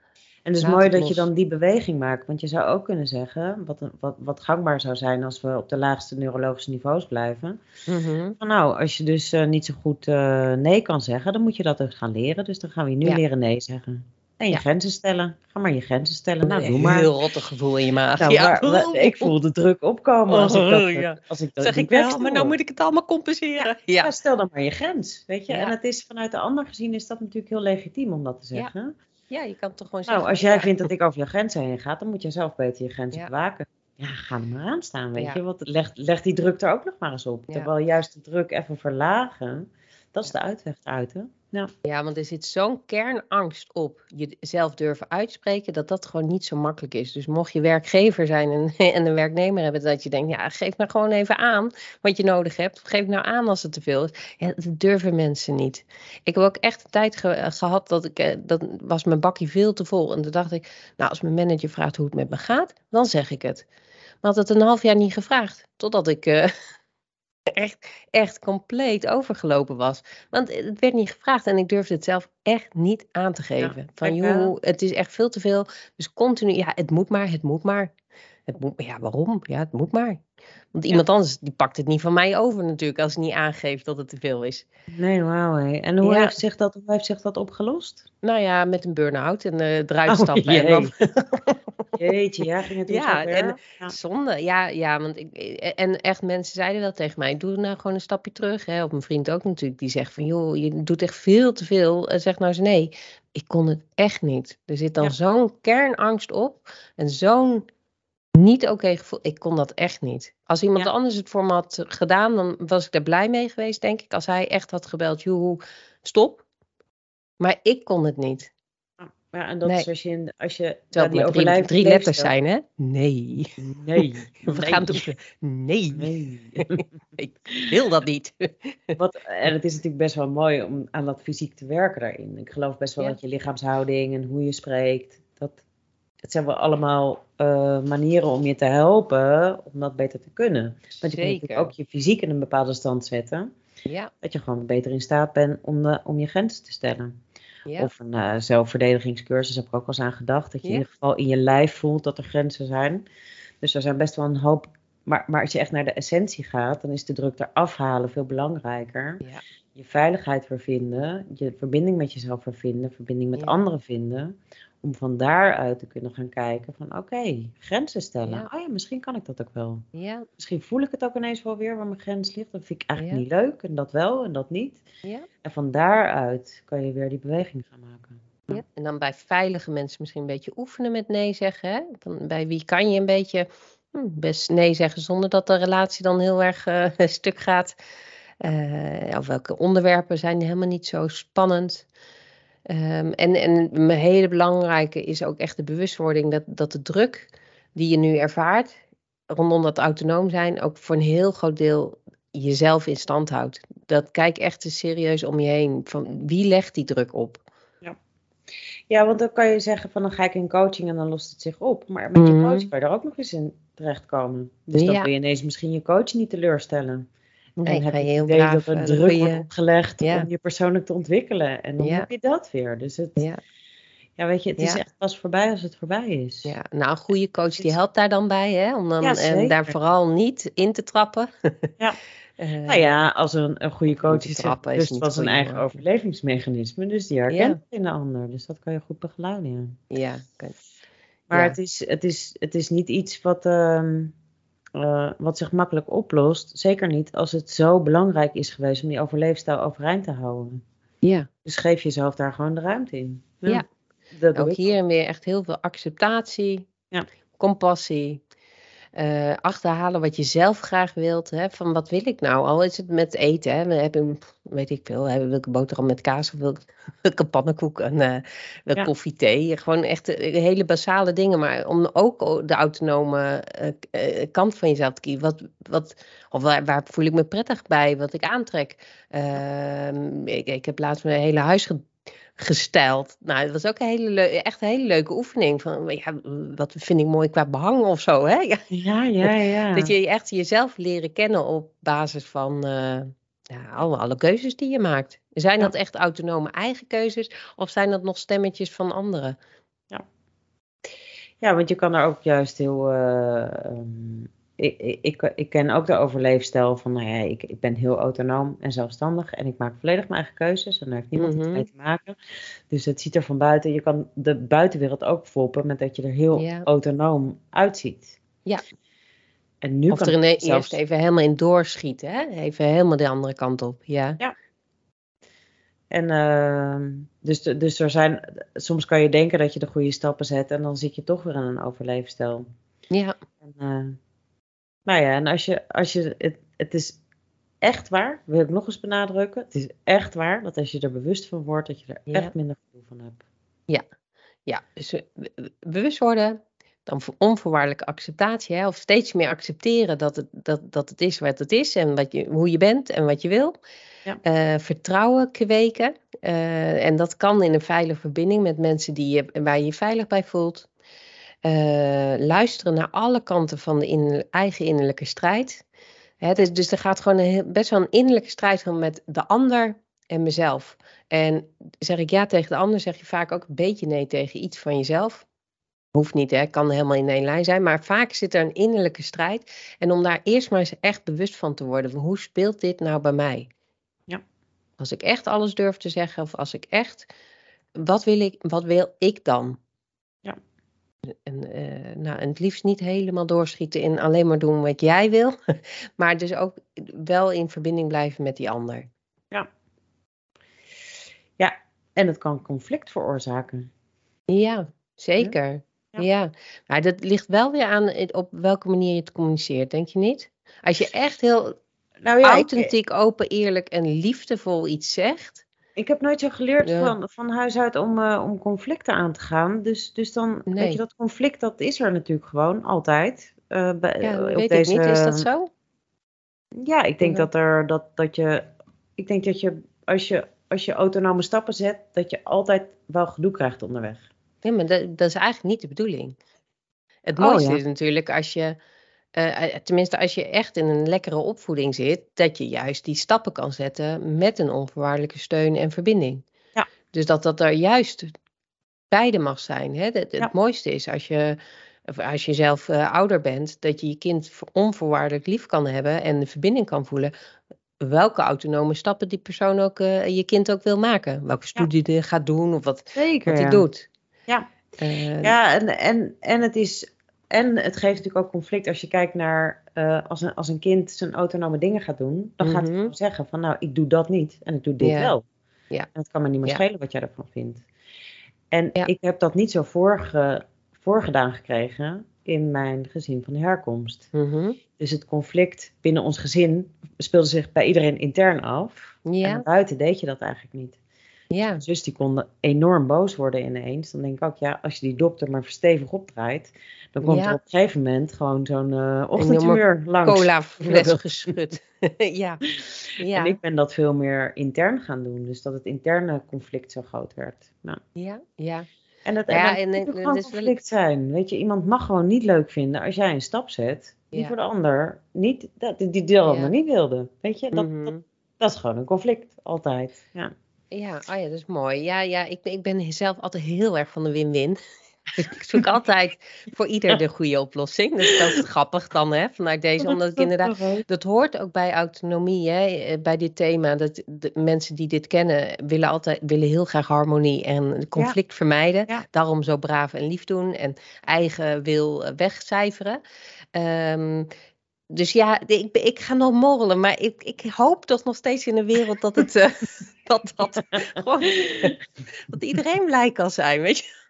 En het is mooi dat je dan die beweging maakt. Want je zou ook kunnen zeggen, wat, wat, wat gangbaar zou zijn als we op de laagste neurologische niveaus blijven. Mhm. Van nou, als je dus eh, niet zo goed eh, nee kan zeggen, dan moet je dat dus gaan leren. Dus dan gaan we je nu Ja. leren nee zeggen. En je Ja. grenzen stellen. Ga maar je grenzen stellen. Nou, doe Een maar. heel rottig gevoel in je maag. Nou, ja. ik voel de druk opkomen als ik dat, Oh, ja. als ik dat zeg ik wel, maar nou moet ik het allemaal compenseren. Ja, stel dan maar je grens, weet je. En het is vanuit de ander gezien is dat natuurlijk heel legitiem om dat te Ja. zeggen. Ja je kan toch gewoon Nou, als jij ja. vindt dat ik over je grenzen heen ga, dan moet jij zelf beter je grenzen Ja. bewaken. Ja, ga er maar aan staan, weet Ja. je. Want leg, leg die druk er ook nog maar eens op. Terwijl juist de druk even verlagen, dat is de uitweg eruit, hè. Ja. Ja, want er zit zo'n kernangst op jezelf durven uitspreken, dat dat gewoon niet zo makkelijk is. Dus mocht je werkgever zijn en, [LAUGHS] en een werknemer hebben, dat je denkt, ja, geef nou gewoon even aan wat je nodig hebt. Geef nou aan als het te veel is. Ja, dat durven mensen niet. Ik heb ook echt een tijd ge- gehad dat ik, eh, dat was mijn bakje veel te vol. En toen dacht ik, nou, als mijn manager vraagt hoe het met me gaat, dan zeg ik het. Maar had het een half jaar niet gevraagd, totdat ik... eh, Echt, echt compleet overgelopen was. Want het werd niet gevraagd en ik durfde het zelf echt niet aan te geven. van joh, het is echt veel te veel. Dus continu, ja, het moet maar, het moet maar. Het moet, ja, waarom? Ja, het moet maar. Want iemand anders die pakt het niet van mij over natuurlijk als hij niet aangeeft dat het te veel is. Nee, wauw. En hoe, Ja. heeft zich dat, hoe heeft zich dat opgelost? Nou ja, met een burn-out en eh eruit Oh, stappen. en jee. dan, [LAUGHS] Jeetje, ja, ging het Ja, en- Ja. Zonde, ja, ja, want ik, en echt mensen zeiden wel tegen mij, doe nou gewoon een stapje terug. Hè. Op mijn vriend ook natuurlijk, die zegt van, joh, je doet echt veel te veel. En zeg nou eens nee, ik kon het echt niet. Er zit dan Ja. zo'n kernangst op en zo'n niet oké gevoel. Ik kon dat echt niet. Als iemand Ja. anders het voor me had gedaan, dan was ik er blij mee geweest, denk ik. Als hij echt had gebeld, joehoe, stop. Maar ik kon het niet. Ja, en dat Nee. is als je, als je Terwijl die drie, letters zijn, hè? Nee. Nee. [LAUGHS] We nee, gaan. Nee. Nee. [LAUGHS] Ik wil dat niet. [LAUGHS] Wat, en het is natuurlijk best wel mooi om aan dat fysiek te werken daarin. Ik geloof best wel Ja. dat je lichaamshouding en hoe je spreekt, dat, het zijn wel allemaal eh, manieren om je te helpen om dat beter te kunnen. Want je Zeker. natuurlijk ook je fysiek in een bepaalde stand zetten, Ja, dat je gewoon beter in staat bent om, de, om je grenzen te stellen. ja. Of een eh, zelfverdedigingscursus heb ik ook wel eens aan gedacht. Dat je Ja. in ieder geval in je lijf voelt dat er grenzen zijn. Dus er zijn best wel een hoop. Maar, maar als je echt naar de essentie gaat, dan is de druk eraf halen veel belangrijker. ja. Je veiligheid weer vinden, je verbinding met jezelf weer vinden, verbinding met anderen vinden. Om van daaruit te kunnen gaan kijken van oké, grenzen stellen. Ja. Oh ja, misschien kan ik dat ook wel. ja, Misschien voel ik het ook ineens wel weer waar mijn grens ligt. Dat vind ik eigenlijk Ja. niet leuk en dat wel en dat niet. ja. En van daaruit kan je weer die beweging gaan maken. Ja, en dan bij veilige mensen misschien een beetje oefenen met nee zeggen. Hè? Van bij wie kan je een beetje hm, best nee zeggen zonder dat de relatie dan heel erg eh, [LAUGHS] stuk gaat. Eh, of welke onderwerpen zijn helemaal niet zo spannend. Ehm, en, en een hele belangrijke is ook echt de bewustwording dat, dat de druk die je nu ervaart rondom dat autonoom zijn ook voor een heel groot deel jezelf in stand houdt. Dat kijk echt eens serieus om je heen. Van wie legt die druk op? Ja, want dan kan je zeggen van dan ga ik in coaching en dan lost het zich op. Maar met je Mhm. coach kan je er ook nog eens in terechtkomen. Dus dan Ja. wil je ineens misschien je coach niet teleurstellen. En heb ga je het heel idee braaf, dat er eh, druk wordt opgelegd Ja. om je persoonlijk te ontwikkelen. En dan Ja. heb je dat weer. Dus het, ja. Ja, weet je, het is echt pas voorbij als het voorbij is. ja, nou, een goede coach die Is- helpt daar dan bij, hè? Om dan en zeker. daar vooral niet in te trappen. Ja. [LAUGHS] Eh, Nou ja, als een, een goede coach is, trappen is bewust niet van zijn goeie, eigen overlevingsmechanisme. Dus die herkent Ja. het in de ander. Dus dat kan je goed begeleiden. ja. ja, Maar Ja. het, is, het, is, het is niet iets wat, ehm, eh, wat zich makkelijk oplost. Zeker niet als het zo belangrijk is geweest om die overleefstijl overeind te houden. ja. Dus geef jezelf daar gewoon de ruimte in. Ja. Dat doe ook hier en weer echt heel veel acceptatie, Ja. compassie. Eh, achterhalen wat je zelf graag wilt. Hè? Van wat wil ik nou? Al is het met eten. Hè? We hebben, weet ik veel, ik een boterham met kaas of een [LAUGHS] pannenkoek en eh, wil ik Ja. koffie, thee. Gewoon echt eh, hele basale dingen. Maar om ook de autonome eh, eh, kant van jezelf te kiezen. Wat, wat, of waar, waar voel ik me prettig bij? Wat ik aantrek. Ehm, ik, ik heb laatst mijn hele huis gestyled. Nou, dat was ook een hele echt een hele leuke oefening. Van, ja, wat vind ik mooi qua behang of zo, hè? Ja, Ja, ja, ja. [LAUGHS] Dat je echt jezelf leren kennen op basis van eh, ja, alle, alle keuzes die je maakt. Zijn Ja. dat echt autonome eigen keuzes of zijn dat nog stemmetjes van anderen? Ja, want je kan er ook juist heel. eh, ehm, ik, ik, ik, ken ook de overleefstijl van, nou ja, ik, ik ben heel autonoom en zelfstandig en ik maak volledig mijn eigen keuzes en daar heeft niemand iets Mhm. mee te maken. Dus het ziet er van buiten, je kan de buitenwereld ook foppen met dat je er heel Ja. autonoom uitziet. Ja. En nu of kan er zelfs- eerst even helemaal in doorschieten, hè? Even helemaal de andere kant op, ja. En ehm, dus, dus er zijn, soms kan je denken dat je de goede stappen zet en dan zit je toch weer in een overleefstijl. Ja, En, eh, nou ja, en als je, als je het, het is echt waar, wil ik nog eens benadrukken, het is echt waar dat als je er bewust van wordt, dat je er Ja. echt minder gevoel van hebt. ja. dus eh, be- bewust worden, dan vo- onvoorwaardelijke acceptatie, hè? Of steeds meer accepteren dat het, dat, dat het is wat het is en wat je, hoe je bent en wat je wil. Ja. Eh, vertrouwen kweken. eh, en dat kan in een veilige verbinding met mensen die je, waar je je veilig bij voelt. Eh, luisteren naar alle kanten van de inner- eigen innerlijke strijd. Hè, dus, dus er gaat gewoon een best wel een innerlijke strijd gaan met de ander en mezelf. En zeg ik ja tegen de ander, zeg je vaak ook een beetje nee tegen iets van jezelf. Hoeft niet, hè? kan helemaal in één lijn zijn. Maar vaak zit er een innerlijke strijd. En om daar eerst maar eens echt bewust van te worden. Van hoe speelt dit nou bij mij? Ja. Als ik echt alles durf te zeggen. Of als ik echt... Wat wil ik, wat wil ik dan? Ja. En, eh, nou, en het liefst niet helemaal doorschieten in alleen maar doen wat jij wil. [LAUGHS] Maar dus ook wel in verbinding blijven met die ander. En het kan conflict veroorzaken. Ja, zeker. Ja. Ja, maar dat ligt wel weer aan op welke manier je het communiceert, denk je niet? Als je echt heel Nou ja, ik, authentiek, open, eerlijk en liefdevol iets zegt. Ik heb nooit zo geleerd Ja. van, van huis uit om, eh, om conflicten aan te gaan. Dus, dus dan, Nee. weet je, dat conflict, dat is er natuurlijk gewoon altijd. eh, bij, Ja, op weet deze, ik niet. Is dat zo? Ja, ik denk Ja. dat er dat, dat je. Ik denk dat je als je als je autonome stappen zet, dat je altijd wel gedoe krijgt onderweg. Ja, maar dat, dat is eigenlijk niet de bedoeling. Het Oh, mooiste ja. is natuurlijk als je, eh, eh, tenminste als je echt in een lekkere opvoeding zit, dat je juist die stappen kan zetten met een onvoorwaardelijke steun en verbinding. Ja. Dus dat dat er juist beide mag zijn. Hè? Het, het Ja. mooiste is als je, als je zelf eh, ouder bent, dat je je kind voor- onvoorwaardelijk lief kan hebben en de verbinding kan voelen. Welke autonome stappen die persoon ook, je kind ook wil maken. Welke studie die gaat doen of wat, Zeker. wat hij doet. Ja. Ja, en, en, en het is. En het geeft natuurlijk ook conflict als je kijkt naar eh, als, een, als een kind zijn autonome dingen gaat doen, dan gaat hij Mhm. zeggen van nou, ik doe dat niet en ik doe dit Ja. wel. Ja. En het kan me niet meer Ja. schelen wat jij ervan vindt. En Ja. ik heb dat niet zo voorge, voorgedaan gekregen in mijn gezin van herkomst. mhm. Dus het conflict binnen ons gezin speelde zich bij iedereen intern af. Ja, En buiten deed je dat eigenlijk niet. Ja, Mijn zus die kon enorm boos worden ineens. Dan denk ik ook, ja, als je die dokter maar stevig opdraait, dan komt Ja. er op een gegeven moment gewoon zo'n eh ochtendhumeur langs. cola [LAUGHS] fles geschud. [LAUGHS] ja, ja, En ik ben dat veel meer intern gaan doen. Dus dat het interne conflict zo groot werd. Nou, ja, ja. en het Ja, en, en dat conflict zijn. Weet je, iemand mag gewoon niet leuk vinden als jij een stap zet die Ja. voor de ander niet, dat, die de ander Ja. niet wilde. Weet je, dat, Mhm. dat, dat is gewoon een conflict, altijd. Ja. Ja, oh ja, dat is mooi. Ja, ja ik, ben- ik ben zelf altijd heel erg van de win-win. [LAUGHS] ik zoek altijd voor ieder de goede oplossing. Dat is ook grappig dan, hè, vanuit [LAUGHS] deze. Omdat ik inderdaad Dat hoort ook bij autonomie, hè, eh, bij dit thema. Dat de mensen die dit kennen, willen altijd willen heel graag harmonie en conflict vermijden. Ja. Daarom zo braaf en lief doen en eigen wil eh, wegcijferen. Ehm, dus ja, ik, ik ga nog morrelen, maar ik, ik hoop toch nog steeds in de wereld dat het eh, [LAUGHS] [LAUGHS] dat, dat, gewoon, dat iedereen blij kan zijn, weet je.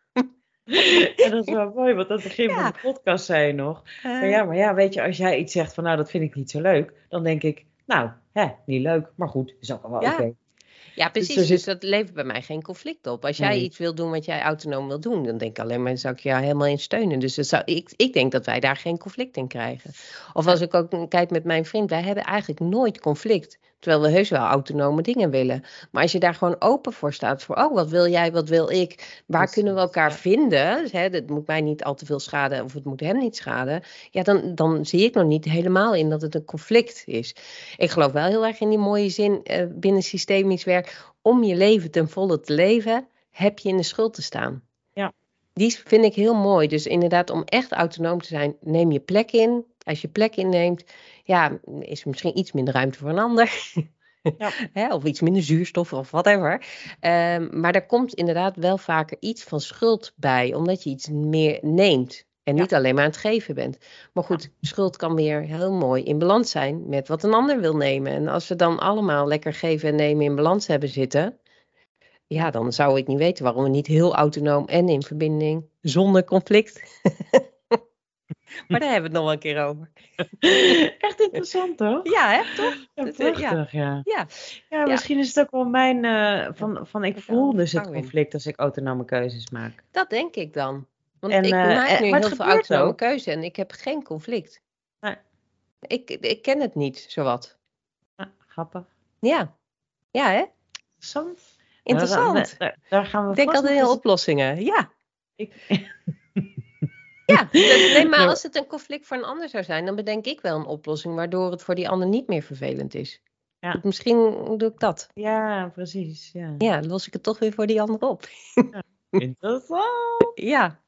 Ja, dat is wel mooi, want het begin Ja. van de podcast zei je nog. Eh, Maar ja, maar ja, weet je, als jij iets zegt van nou, dat vind ik niet zo leuk, dan denk ik, nou, hè, niet leuk, maar goed, is ook wel Ja. oké. Ja, er precies. zit- Dus dat levert bij mij geen conflict op. Als jij Nee. iets wil doen wat jij autonoom wil doen, dan denk ik alleen maar, zou ik jou helemaal in steunen. Dus dat zou, ik, ik denk dat wij daar geen conflict in krijgen. Of als ik ook kijk met mijn vriend, wij hebben eigenlijk nooit conflict. Terwijl we heus wel autonome dingen willen. Maar als je daar gewoon open voor staat, voor, oh, wat wil jij, wat wil ik? Waar Precies, kunnen we elkaar ja. vinden? Dus, hè, dat moet mij niet al te veel schaden of het moet hem niet schaden. Ja, dan, dan zie ik nog niet helemaal in dat het een conflict is. Ik geloof wel heel erg in die mooie zin eh, binnen systemisch werk. Om je leven ten volle te leven, heb je in de schuld te staan. Ja. Die vind ik heel mooi. Dus inderdaad, om echt autonoom te zijn, neem je plek in. Als je plek inneemt, ja, is er misschien iets minder ruimte voor een ander. Ja. [LAUGHS] Of iets minder zuurstof of whatever. Ehm, maar er komt inderdaad wel vaker iets van schuld bij, omdat je iets meer neemt. En Ja. niet alleen maar aan het geven bent. Maar goed, schuld kan weer heel mooi in balans zijn met wat een ander wil nemen. En als we dan allemaal lekker geven en nemen in balans hebben zitten. Ja, dan zou ik niet weten waarom we niet heel autonoom en in verbinding, zonder conflict. Maar daar hebben we het nog wel een keer over. [LAUGHS] Echt interessant, toch? Ja, hè, toch? Ja, eh, ja. prachtig, ja. Ja, Ja, misschien is het ook wel mijn, eh, van, van ik voel dus het conflict als ik autonome keuzes maak. dat denk ik dan. Want En, ik eh, maak nu heel veel autonome ook. keuze en ik heb geen conflict. Nee. Ik, ik ken het niet, zowat. Ja, grappig. Ja, ja hè? Interessant. Interessant. Nou, daar, daar- gaan we Ik denk altijd eens- oplossingen. Ja, Ik, [LAUGHS] ja. Dus- nee, maar als het een conflict voor een ander zou zijn, dan bedenk ik wel een oplossing waardoor het voor die ander niet meer vervelend is. Ja. Misschien doe ik dat. ja, precies. Ja. Ja, dan los ik het toch weer voor die ander op. Interessant. [LAUGHS] Ja.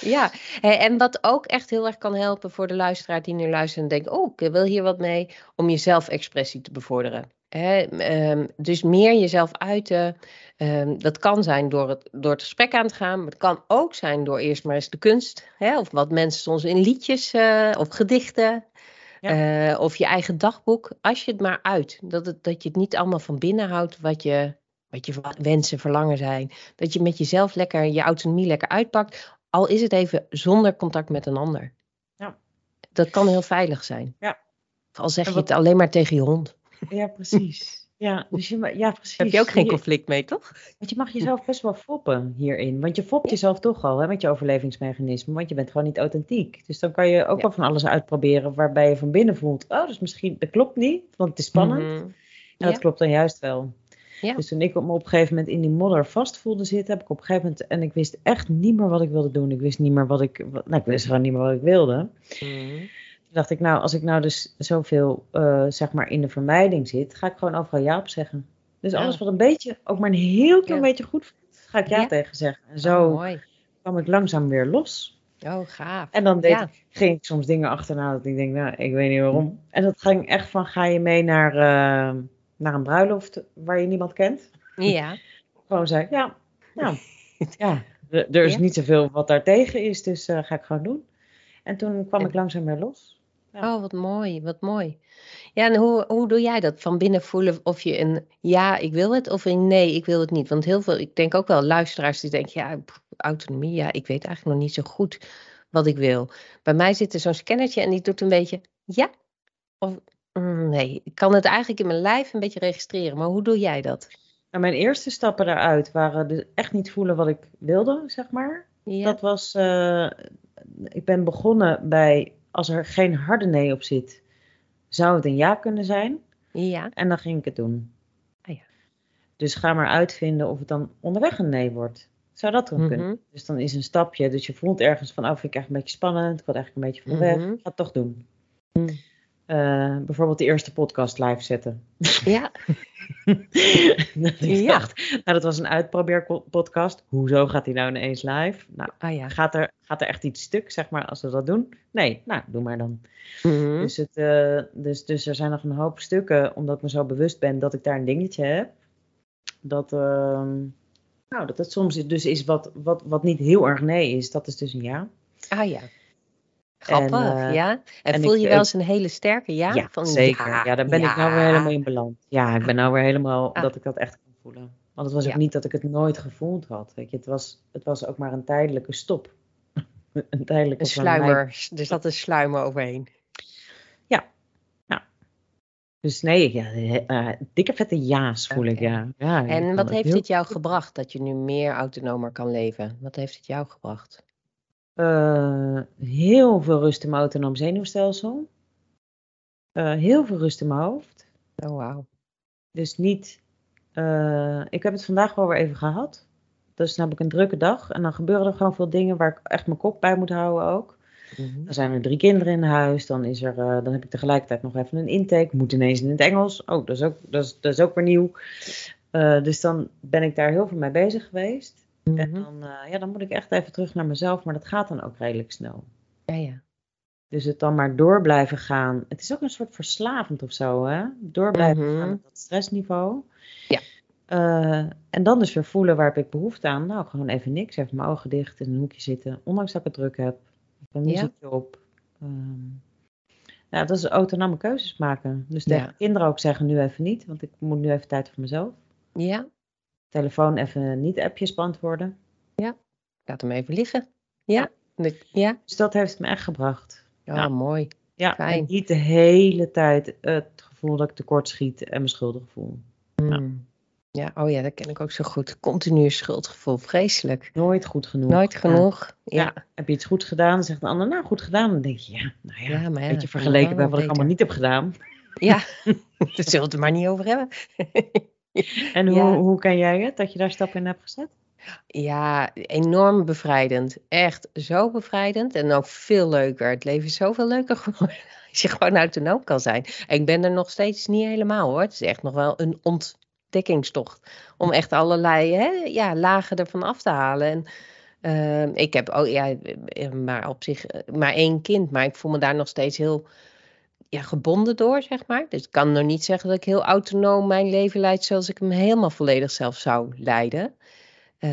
Ja, en wat ook echt heel erg kan helpen voor de luisteraar die nu luistert en denkt, oh, ik wil hier wat mee, om je zelfexpressie te bevorderen. Hè, ehm, dus meer jezelf uiten. Ehm, dat kan zijn door het, door het gesprek aan te gaan, maar het kan ook zijn door eerst maar eens de kunst, hè, of wat mensen soms in liedjes eh, of gedichten, eh, of je eigen dagboek. Als je het maar uit, dat, het, dat je het niet allemaal van binnen houdt wat je, wat je wensen, verlangen zijn. Dat je met jezelf lekker je autonomie lekker uitpakt. al is het even zonder contact met een ander. Ja. Dat kan heel veilig zijn. Ja. Al zeg je het alleen maar tegen je hond. Ja, precies. Ja, dus je, ja, precies. Heb je ook geen conflict mee, toch? Want je mag jezelf best wel foppen hierin. Want je fopt jezelf toch al hè, met je overlevingsmechanisme. Want je bent gewoon niet authentiek. Dus dan kan je ook Ja. wel van alles uitproberen waarbij je van binnen voelt. Oh, dus misschien, dat klopt niet, want het is spannend. Mhm. En Ja. dat klopt dan juist wel. Ja. Dus toen ik me op een gegeven moment in die modder vast voelde zitten, heb ik op een gegeven moment. En ik wist echt niet meer wat ik wilde doen. Ik wist niet meer wat ik. nou, ik wist gewoon niet meer wat ik wilde. Mhm. Dacht ik, nou, als ik nou dus zoveel, eh, zeg maar, in de vermijding zit, ga ik gewoon overal ja op zeggen. Dus alles wat een beetje, ook maar een heel klein beetje goed voelt, ga ik ja, tegen zeggen. En zo Oh, mooi. kwam ik langzaam weer los. Oh, gaaf. En dan deed Ja. ik, ging ik soms dingen achterna dat ik denk, nou, ik weet niet waarom. En dat ging echt van, ga je mee naar, eh, naar een bruiloft waar je niemand kent? Ja. [LAUGHS] Gewoon zei ik, ja, nou, [LAUGHS] ja, er is Ja. niet zoveel wat daartegen is, dus eh, ga ik gewoon doen. En toen kwam En- ik langzaam weer los. Ja. Oh, wat mooi, wat mooi. Ja, en hoe, hoe doe jij dat? Van binnen voelen of je een ja, ik wil het, of een nee, ik wil het niet. Want heel veel, ik denk ook wel luisteraars die denken, ja, autonomie, ja, ik weet eigenlijk nog niet zo goed wat ik wil. Bij mij zit er zo'n scannertje en die doet een beetje ja, of mm, nee. Ik kan het eigenlijk in mijn lijf een beetje registreren, maar hoe doe jij dat? Nou, mijn eerste stappen daaruit waren dus echt niet voelen wat ik wilde, zeg maar. Ja, Dat was, eh, ik ben begonnen bij, als er geen harde nee op zit, zou het een ja kunnen zijn. ja, En dan ging ik het doen. Ah ja. Dus ga maar uitvinden of het dan onderweg een nee wordt. Zou dat dan kunnen? mhm, Dus dan is een stapje, dus je voelt ergens van, oh, vind ik echt een beetje spannend, ik wil eigenlijk een beetje van weg, Mhm. ga het toch doen. Mm. Eh, bijvoorbeeld de eerste podcast live zetten. ja, [LAUGHS] dat Ja. dacht, nou dat was een uitprobeerpodcast. Hoezo gaat die nou ineens live? Nou, ah ja. gaat er, gaat er echt iets stuk, zeg maar, als we dat doen? Nee, nou, doe maar dan. Mhm, Dus, het, eh, dus, dus er zijn nog een hoop stukken, omdat ik me zo bewust ben dat ik daar een dingetje heb. Dat, ehm, nou, dat het soms dus is wat, wat, wat niet heel erg nee is. Dat is dus een ja. Ah ja. Grappig, eh, ja. En, en voel ik, je eh, wel eens een hele sterke ja? Ja, Van, zeker. Ja, daar ben ik nou weer ja. helemaal in beland. Ja, ik ben nou weer helemaal Ah. dat ik dat echt kan voelen. Want het was ook Ja. niet dat ik het nooit gevoeld had. Weet je, het was, het was ook maar een tijdelijke stop. [LAUGHS] een tijdelijke Een van mij- sluimer. Er zat een sluimer overheen. Dus nee, ja, eh, dikke vette ja's voel ik, ja. ja En wat heeft heel het jou gebracht dat je nu meer autonomer kan leven? Wat heeft het jou gebracht? Eh, heel veel rust in mijn autonoom zenuwstelsel. Eh, heel veel rust in mijn hoofd. Oh, wauw. Dus niet. eh, ik heb het vandaag wel weer even gehad. Dus dan heb ik een drukke dag. En dan gebeuren er gewoon veel dingen waar ik echt mijn kop bij moet houden ook. Mhm. Dan zijn er drie kinderen in huis. Dan, is er, dan heb ik tegelijkertijd nog even een intake. Moet ineens in het Engels. Oh, dat is ook, dat is, dat is ook weer nieuw. Dus dan ben ik daar heel veel mee bezig geweest. En Mhm. dan, eh, ja, dan moet ik echt even terug naar mezelf. Maar dat gaat dan ook redelijk snel. Ja, ja. Dus het dan maar door blijven gaan. Het is ook een soort verslavend of zo, hè? Door blijven Mhm. gaan op dat stressniveau. Ja. Eh, en dan dus weer voelen waar heb ik behoefte aan. Nou, gewoon even niks. Even mijn ogen dicht in een hoekje zitten. Ondanks dat ik het druk heb. Even een Ja. muziekje op. Ehm, ja, dat is autonome keuzes maken. Dus tegen Ja. kinderen ook zeggen nu even niet. Want ik moet nu even tijd voor mezelf. Ja, Telefoon even niet appjes beantwoorden. laat hem even liggen. Ja, ja. Dus dat heeft me echt gebracht. Oh, Ja. mooi. Ja, Fijn. en niet de hele tijd het gevoel dat ik tekort schiet en me schuldig voel. Mm. Ja, oh ja, dat ken ik ook zo goed. Continu schuldgevoel, vreselijk. Nooit goed genoeg. Nooit Ja. genoeg. Ja. Ja, Heb je iets goed gedaan, dan zegt de ander, nou goed gedaan. Dan denk je, ja, nou ja, Ja, maar ja, weet je, kan vergeleken bij wat ik allemaal niet heb gedaan. ja. [LAUGHS] [LAUGHS] daar zullen we het er maar niet over hebben. [LAUGHS] [LAUGHS] En hoe, Ja. hoe ken jij het, dat je daar stappen in hebt gezet? Ja, enorm bevrijdend. Echt zo bevrijdend en ook veel leuker. Het leven is zoveel leuker [LAUGHS] geworden als je gewoon autonoom kan zijn. En ik ben er nog steeds niet helemaal hoor. Het is echt nog wel een ontdekkingstocht. Om echt allerlei hè, ja, lagen ervan af te halen. En ehm, ik heb ook, ja, eh, maar op zich eh, maar één kind. Maar ik voel me daar nog steeds heel ja, gebonden door, zeg maar. Dus ik kan nog niet zeggen dat ik heel autonoom mijn leven leid zoals ik hem helemaal volledig zelf zou leiden. Eh,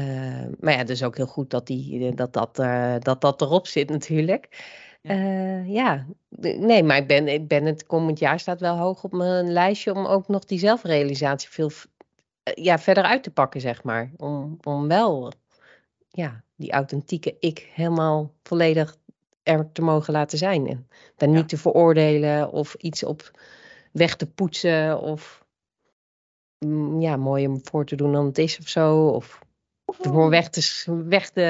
maar ja, is ook heel goed dat, die, dat, dat, eh, dat dat erop zit natuurlijk. Ja. De- nee, maar ik ben, ik ben het komend jaar staat wel hoog op mijn lijstje om ook nog die zelfrealisatie veel eh, ja, verder uit te pakken, zeg maar. Om, om wel ja, die authentieke ik helemaal volledig er te mogen laten zijn. En daar Ja. niet te veroordelen of iets op weg te poetsen of mm, ja, mooi om voor te doen dan het is of zo. Of ervoor weg te, weg te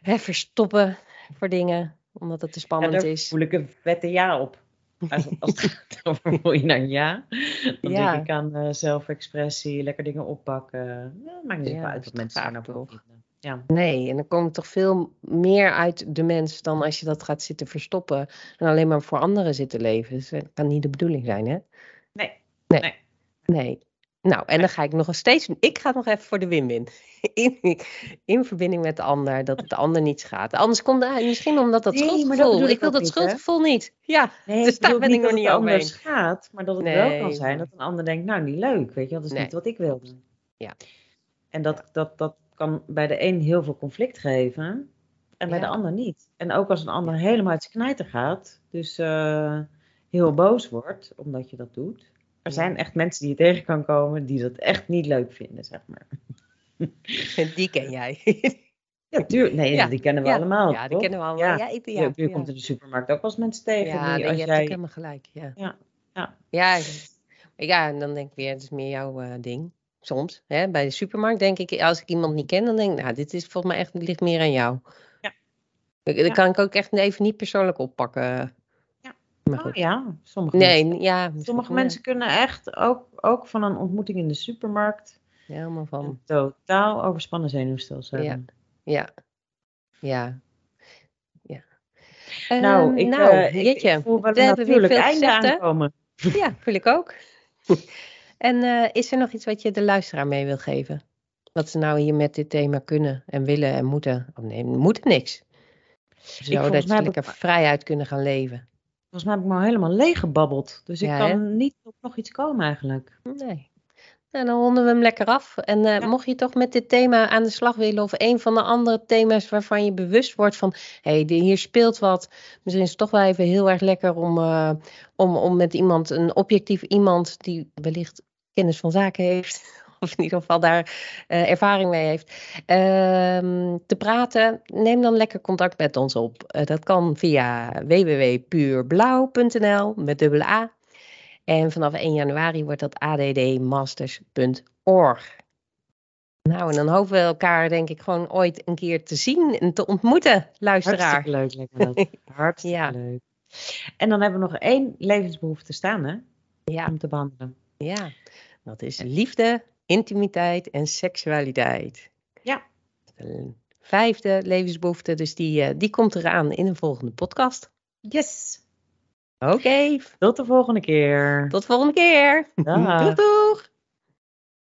hè, verstoppen voor dingen, omdat het te Ja, spannend daar is. voel ik een vette ja op. Als, als het gaat over je naar ja, dan Ja. denk ik aan eh, zelfexpressie, lekker dingen oppakken. Ja, maakt niet Ja, uit wat mensen daar nou vinden. Ja. Nee, en dan komt toch veel meer uit de mens dan als je dat gaat zitten verstoppen en alleen maar voor anderen zitten leven. Dus dat kan niet de bedoeling zijn, hè? Nee. Nee. Nee. Nee. Nou, en dan ga ik nog steeds. Ik ga nog even voor de win-win. [LAUGHS] In, in verbinding met de ander, dat het de ander niet schaadt. Anders komt het misschien omdat dat Nee, dat schuldgevoel. bedoel ik ik wil dat niet, schuldgevoel niet. Ja, Nee, Dus daar ben ik niet nog dat niet het anders gaat, maar dat het wel kan zijn dat een ander denkt, nou niet leuk, weet je, dat is niet wat ik wilde. Ja. En dat, dat, dat kan bij de een heel veel conflict geven en bij de ander niet. En ook als een ander helemaal uit zijn knijter gaat, dus eh, heel boos wordt omdat je dat doet. Er Ja. zijn echt mensen die je tegen kan komen die dat echt niet leuk vinden, zeg maar. [LAUGHS] die ken jij. Ja, tuurlijk. Nee, Ja, die kennen we allemaal, ja, die toch? kennen we allemaal. Ja. Ik, ja, je komt in de supermarkt ook wel eens mensen tegen Ja, die nee, als je hebt ook jij... helemaal gelijk. Ja, Ja, ja. ja, ja en dan denk ik weer, het is meer jouw eh, ding. Soms, hè, bij de supermarkt denk ik, als ik iemand niet ken, dan denk ik, nou, dit is volgens mij echt, ligt meer aan jou. Ja. Dat Ja. kan ik ook echt even niet persoonlijk oppakken. Ja. Maar Oh, ja, sommige mensen. Nee, ja. misschien- Sommige ja, mensen kunnen echt ook, ook van een ontmoeting in de supermarkt ja, helemaal van. totaal overspannen zenuwstelsel Ja. hebben. Ja. Ja. Ja. Nou, Ehm, ik, nou, eh, ik, jeetje. ik voel wel we een natuurlijk einde aankomen. Ja, voel ik ook. [LAUGHS] En eh, is er nog iets wat je de luisteraar mee wil geven? Wat ze nou hier met dit thema kunnen en willen en moeten? Oh nee, moeten niks. Zodat ze lekker ik- vrijheid kunnen gaan leven. Volgens mij heb ik me al helemaal leeggebabbeld. Dus ik kan hè? niet op nog iets komen eigenlijk. Nee. Nou, dan ronden we hem lekker af. En eh, Ja. mocht je toch met dit thema aan de slag willen, of een van de andere thema's waarvan je bewust wordt van, hé, hey, hier speelt wat. Misschien is het toch wel even heel erg lekker om, eh, om, om met iemand, een objectief iemand die wellicht kennis van zaken heeft, [LAUGHS] of in ieder geval daar eh, ervaring mee heeft, ehm, te praten. Neem dan lekker contact met ons op. Eh, dat kan via www.puurblauw.nl met dubbele A. En vanaf 1 januari wordt dat addmasters.org. Nou, en dan hopen we elkaar denk ik gewoon ooit een keer te zien en te ontmoeten, luisteraar. Hartstikke leuk dat. [LAUGHS] Hartstikke Ja. leuk. En dan hebben we nog één levensbehoefte staan, hè? Ja, Om te behandelen. Ja, dat is liefde, intimiteit en seksualiteit. Ja. De vijfde levensbehoefte, dus die, eh, die komt eraan in een volgende podcast. Yes! Oké, Tot de volgende keer. tot volgende keer. Dag. Doeg doeg!